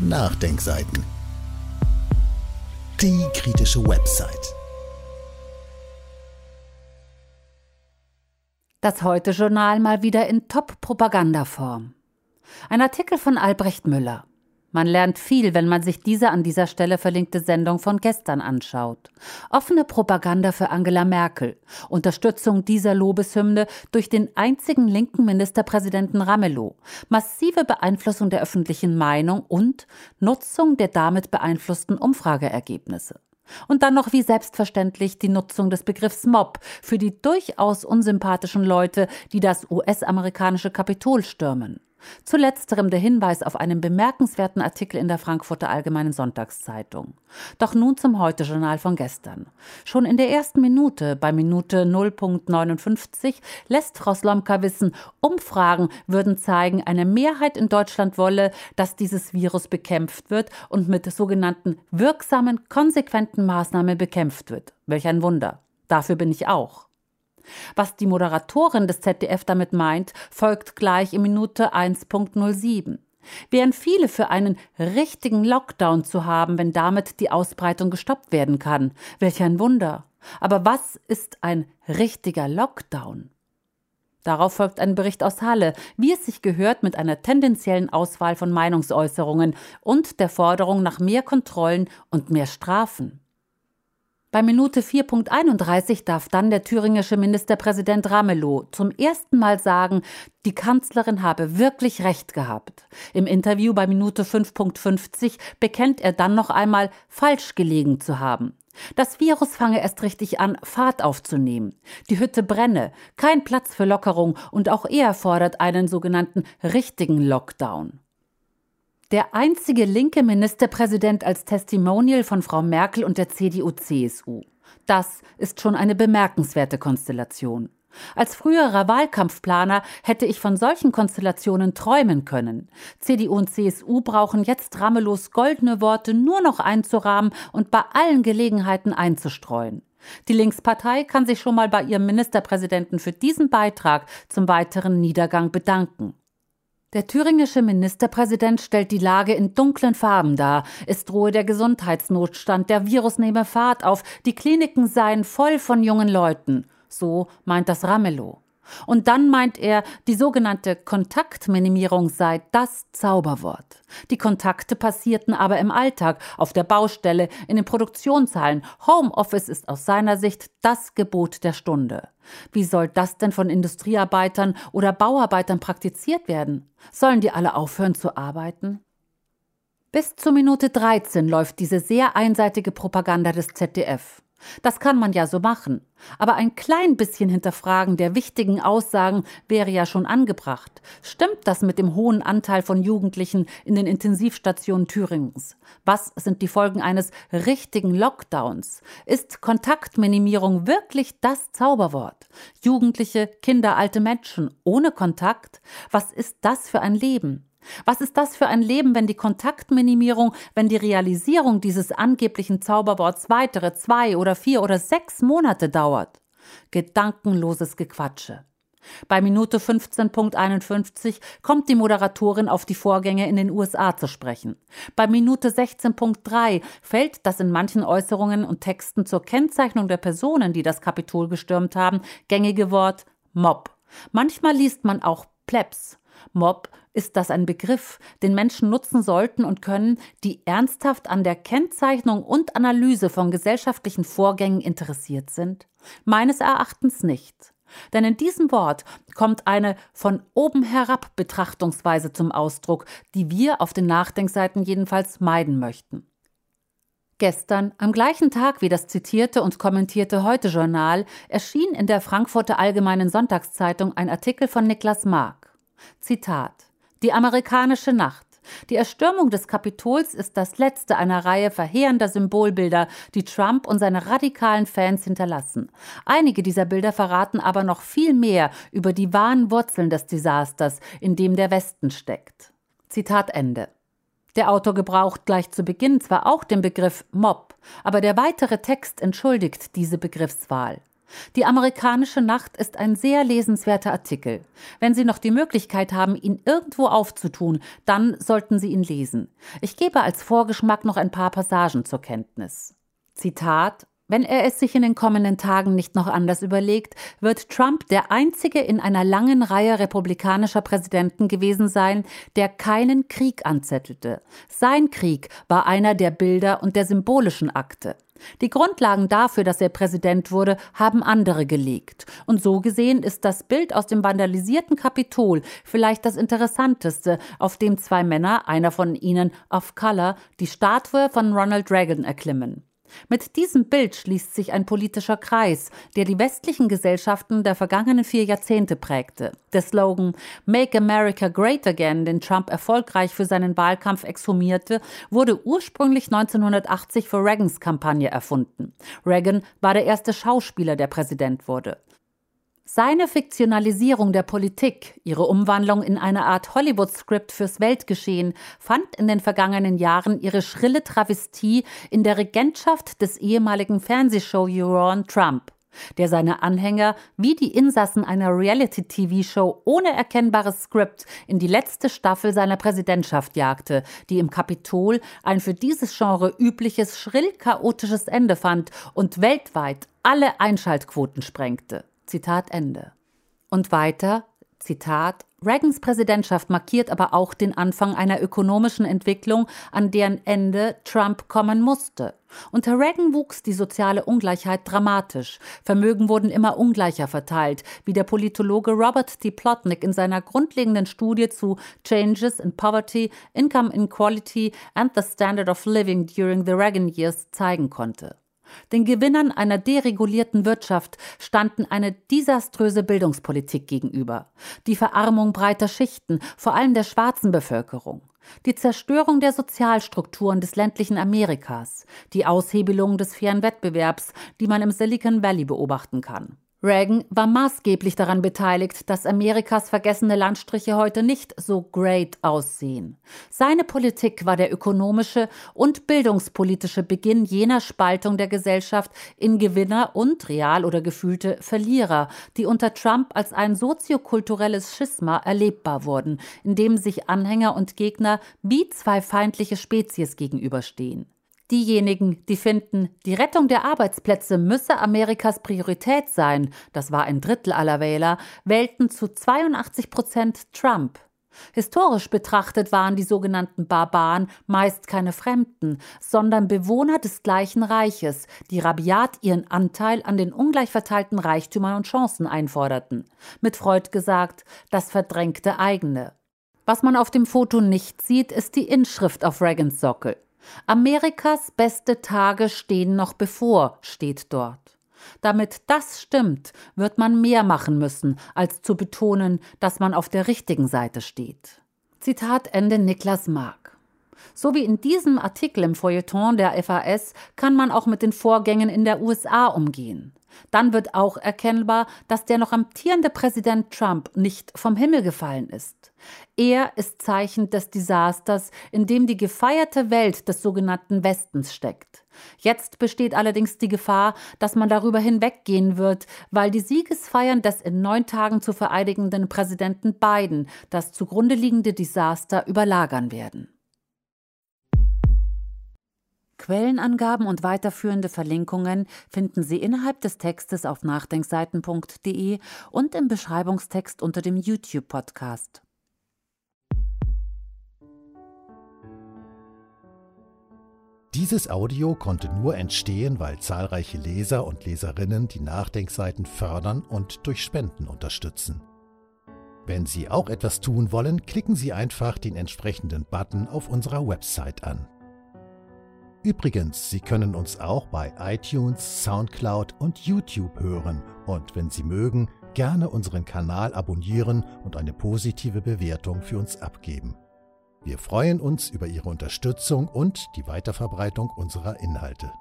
Nachdenkseiten. Die kritische Website. Das Heute-Journal mal wieder in Top-Propagandaform. Ein Artikel von Albrecht Müller. Man lernt viel, wenn man sich diese an dieser Stelle verlinkte Sendung von gestern anschaut. Offene Propaganda für Angela Merkel, Unterstützung dieser Lobeshymne durch den einzigen linken Ministerpräsidenten Ramelow, massive Beeinflussung der öffentlichen Meinung und Nutzung der damit beeinflussten Umfrageergebnisse. Und dann noch wie selbstverständlich die Nutzung des Begriffs Mob für die durchaus unsympathischen Leute, die das US-amerikanische Kapitol stürmen. Zu letzterem der Hinweis auf einen bemerkenswerten Artikel in der Frankfurter Allgemeinen Sonntagszeitung. Doch nun zum Heute-Journal von gestern. Schon in der ersten Minute, bei Minute 0.59, lässt Frau Slomka wissen, Umfragen würden zeigen, eine Mehrheit in Deutschland wolle, dass dieses Virus bekämpft wird und mit sogenannten wirksamen, konsequenten Maßnahmen bekämpft wird. Welch ein Wunder. Dafür bin ich auch. Was die Moderatorin des ZDF damit meint, folgt gleich in Minute 1.07. Wären viele für einen richtigen Lockdown zu haben, wenn damit die Ausbreitung gestoppt werden kann. Welch ein Wunder. Aber was ist ein richtiger Lockdown? Darauf folgt ein Bericht aus Halle, wie es sich gehört mit einer tendenziellen Auswahl von Meinungsäußerungen und der Forderung nach mehr Kontrollen und mehr Strafen. Bei Minute 4.31 darf dann der thüringische Ministerpräsident Ramelow zum ersten Mal sagen, die Kanzlerin habe wirklich recht gehabt. Im Interview bei Minute 5.50 bekennt er dann noch einmal, falsch gelegen zu haben. Das Virus fange erst richtig an, Fahrt aufzunehmen. Die Hütte brenne, kein Platz für Lockerung und auch er fordert einen sogenannten richtigen Lockdown. Der einzige linke Ministerpräsident als Testimonial von Frau Merkel und der CDU-CSU. Das ist schon eine bemerkenswerte Konstellation. Als früherer Wahlkampfplaner hätte ich von solchen Konstellationen träumen können. CDU und CSU brauchen jetzt Ramelos goldene Worte nur noch einzurahmen und bei allen Gelegenheiten einzustreuen. Die Linkspartei kann sich schon mal bei ihrem Ministerpräsidenten für diesen Beitrag zum weiteren Niedergang bedanken. Der thüringische Ministerpräsident stellt die Lage in dunklen Farben dar. Es drohe der Gesundheitsnotstand, der Virus nehme Fahrt auf, die Kliniken seien voll von jungen Leuten. So meint das Ramelow. Und dann meint er, die sogenannte Kontaktminimierung sei das Zauberwort. Die Kontakte passierten aber im Alltag, auf der Baustelle, in den Produktionshallen. Homeoffice ist aus seiner Sicht das Gebot der Stunde. Wie soll das denn von Industriearbeitern oder Bauarbeitern praktiziert werden? Sollen die alle aufhören zu arbeiten? Bis zur Minute 13 läuft diese sehr einseitige Propaganda des ZDF. Das kann man ja so machen. Aber ein klein bisschen hinterfragen der wichtigen Aussagen wäre ja schon angebracht. Stimmt das mit dem hohen Anteil von Jugendlichen in den Intensivstationen Thüringens? Was sind die Folgen eines richtigen Lockdowns? Ist Kontaktminimierung wirklich das Zauberwort? Jugendliche, Kinder, alte Menschen ohne Kontakt? Was ist das für ein Leben? Was ist das für ein Leben, wenn die Kontaktminimierung, wenn die Realisierung dieses angeblichen Zauberworts weitere zwei oder vier oder sechs Monate dauert? Gedankenloses Gequatsche. Bei Minute 15.51 kommt die Moderatorin auf die Vorgänge in den USA zu sprechen. Bei Minute 16.3 fällt das in manchen Äußerungen und Texten zur Kennzeichnung der Personen, die das Kapitol gestürmt haben, gängige Wort Mob. Manchmal liest man auch Plebs. Mob ist das ein Begriff, den Menschen nutzen sollten und können, die ernsthaft an der Kennzeichnung und Analyse von gesellschaftlichen Vorgängen interessiert sind? Meines Erachtens nicht. Denn in diesem Wort kommt eine von oben herab Betrachtungsweise zum Ausdruck, die wir auf den Nachdenkseiten jedenfalls meiden möchten. Gestern, am gleichen Tag wie das zitierte und kommentierte Heute-Journal, erschien in der Frankfurter Allgemeinen Sonntagszeitung ein Artikel von Niklas Mark. Zitat Die amerikanische Nacht. Die Erstürmung des Kapitols ist das letzte einer Reihe verheerender Symbolbilder, die Trump und seine radikalen Fans hinterlassen. Einige dieser Bilder verraten aber noch viel mehr über die wahren Wurzeln des Desasters, in dem der Westen steckt. Zitat Ende. Der Autor gebraucht gleich zu Beginn zwar auch den Begriff Mob, aber der weitere Text entschuldigt diese Begriffswahl. Die amerikanische Nacht ist ein sehr lesenswerter Artikel. Wenn Sie noch die Möglichkeit haben, ihn irgendwo aufzutun, dann sollten Sie ihn lesen. Ich gebe als Vorgeschmack noch ein paar Passagen zur Kenntnis. Zitat wenn er es sich in den kommenden Tagen nicht noch anders überlegt, wird Trump der einzige in einer langen Reihe republikanischer Präsidenten gewesen sein, der keinen Krieg anzettelte. Sein Krieg war einer der Bilder und der symbolischen Akte. Die Grundlagen dafür, dass er Präsident wurde, haben andere gelegt. Und so gesehen ist das Bild aus dem vandalisierten Kapitol vielleicht das interessanteste, auf dem zwei Männer, einer von ihnen of Color, die Statue von Ronald Reagan erklimmen. Mit diesem Bild schließt sich ein politischer Kreis, der die westlichen Gesellschaften der vergangenen vier Jahrzehnte prägte. Der Slogan Make America Great Again, den Trump erfolgreich für seinen Wahlkampf exhumierte, wurde ursprünglich 1980 für Reagans Kampagne erfunden. Reagan war der erste Schauspieler, der Präsident wurde. Seine Fiktionalisierung der Politik, ihre Umwandlung in eine Art Hollywood-Skript fürs Weltgeschehen, fand in den vergangenen Jahren ihre schrille Travestie in der Regentschaft des ehemaligen Fernsehshow-Juroren Trump, der seine Anhänger wie die Insassen einer Reality-TV-Show ohne erkennbares Skript in die letzte Staffel seiner Präsidentschaft jagte, die im Kapitol ein für dieses Genre übliches schrill chaotisches Ende fand und weltweit alle Einschaltquoten sprengte. Zitat Ende. Und weiter, Zitat, Reagans Präsidentschaft markiert aber auch den Anfang einer ökonomischen Entwicklung, an deren Ende Trump kommen musste. Unter Reagan wuchs die soziale Ungleichheit dramatisch. Vermögen wurden immer ungleicher verteilt, wie der Politologe Robert D. Plotnick in seiner grundlegenden Studie zu Changes in Poverty, Income Inequality and the Standard of Living during the Reagan Years zeigen konnte. Den Gewinnern einer deregulierten Wirtschaft standen eine desaströse Bildungspolitik gegenüber, die Verarmung breiter Schichten, vor allem der schwarzen Bevölkerung, die Zerstörung der Sozialstrukturen des ländlichen Amerikas, die Aushebelung des fairen Wettbewerbs, die man im Silicon Valley beobachten kann. Reagan war maßgeblich daran beteiligt, dass Amerikas vergessene Landstriche heute nicht so great aussehen. Seine Politik war der ökonomische und bildungspolitische Beginn jener Spaltung der Gesellschaft in Gewinner und real oder gefühlte Verlierer, die unter Trump als ein soziokulturelles Schisma erlebbar wurden, in dem sich Anhänger und Gegner wie zwei feindliche Spezies gegenüberstehen. Diejenigen, die finden, die Rettung der Arbeitsplätze müsse Amerikas Priorität sein, das war ein Drittel aller Wähler, wählten zu 82 Prozent Trump. Historisch betrachtet waren die sogenannten Barbaren meist keine Fremden, sondern Bewohner des gleichen Reiches, die rabiat ihren Anteil an den ungleich verteilten Reichtümern und Chancen einforderten. Mit Freud gesagt, das verdrängte eigene. Was man auf dem Foto nicht sieht, ist die Inschrift auf Reagans Sockel. Amerikas beste Tage stehen noch bevor, steht dort. Damit das stimmt, wird man mehr machen müssen, als zu betonen, dass man auf der richtigen Seite steht. Zitat Ende Niklas Mark. So wie in diesem Artikel im Feuilleton der FAS kann man auch mit den Vorgängen in der USA umgehen. Dann wird auch erkennbar, dass der noch amtierende Präsident Trump nicht vom Himmel gefallen ist. Er ist Zeichen des Desasters, in dem die gefeierte Welt des sogenannten Westens steckt. Jetzt besteht allerdings die Gefahr, dass man darüber hinweggehen wird, weil die Siegesfeiern des in neun Tagen zu vereidigenden Präsidenten Biden das zugrunde liegende Desaster überlagern werden. Quellenangaben und weiterführende Verlinkungen finden Sie innerhalb des Textes auf nachdenkseiten.de und im Beschreibungstext unter dem YouTube-Podcast. Dieses Audio konnte nur entstehen, weil zahlreiche Leser und Leserinnen die Nachdenkseiten fördern und durch Spenden unterstützen. Wenn Sie auch etwas tun wollen, klicken Sie einfach den entsprechenden Button auf unserer Website an. Übrigens, Sie können uns auch bei iTunes, SoundCloud und YouTube hören und wenn Sie mögen, gerne unseren Kanal abonnieren und eine positive Bewertung für uns abgeben. Wir freuen uns über Ihre Unterstützung und die Weiterverbreitung unserer Inhalte.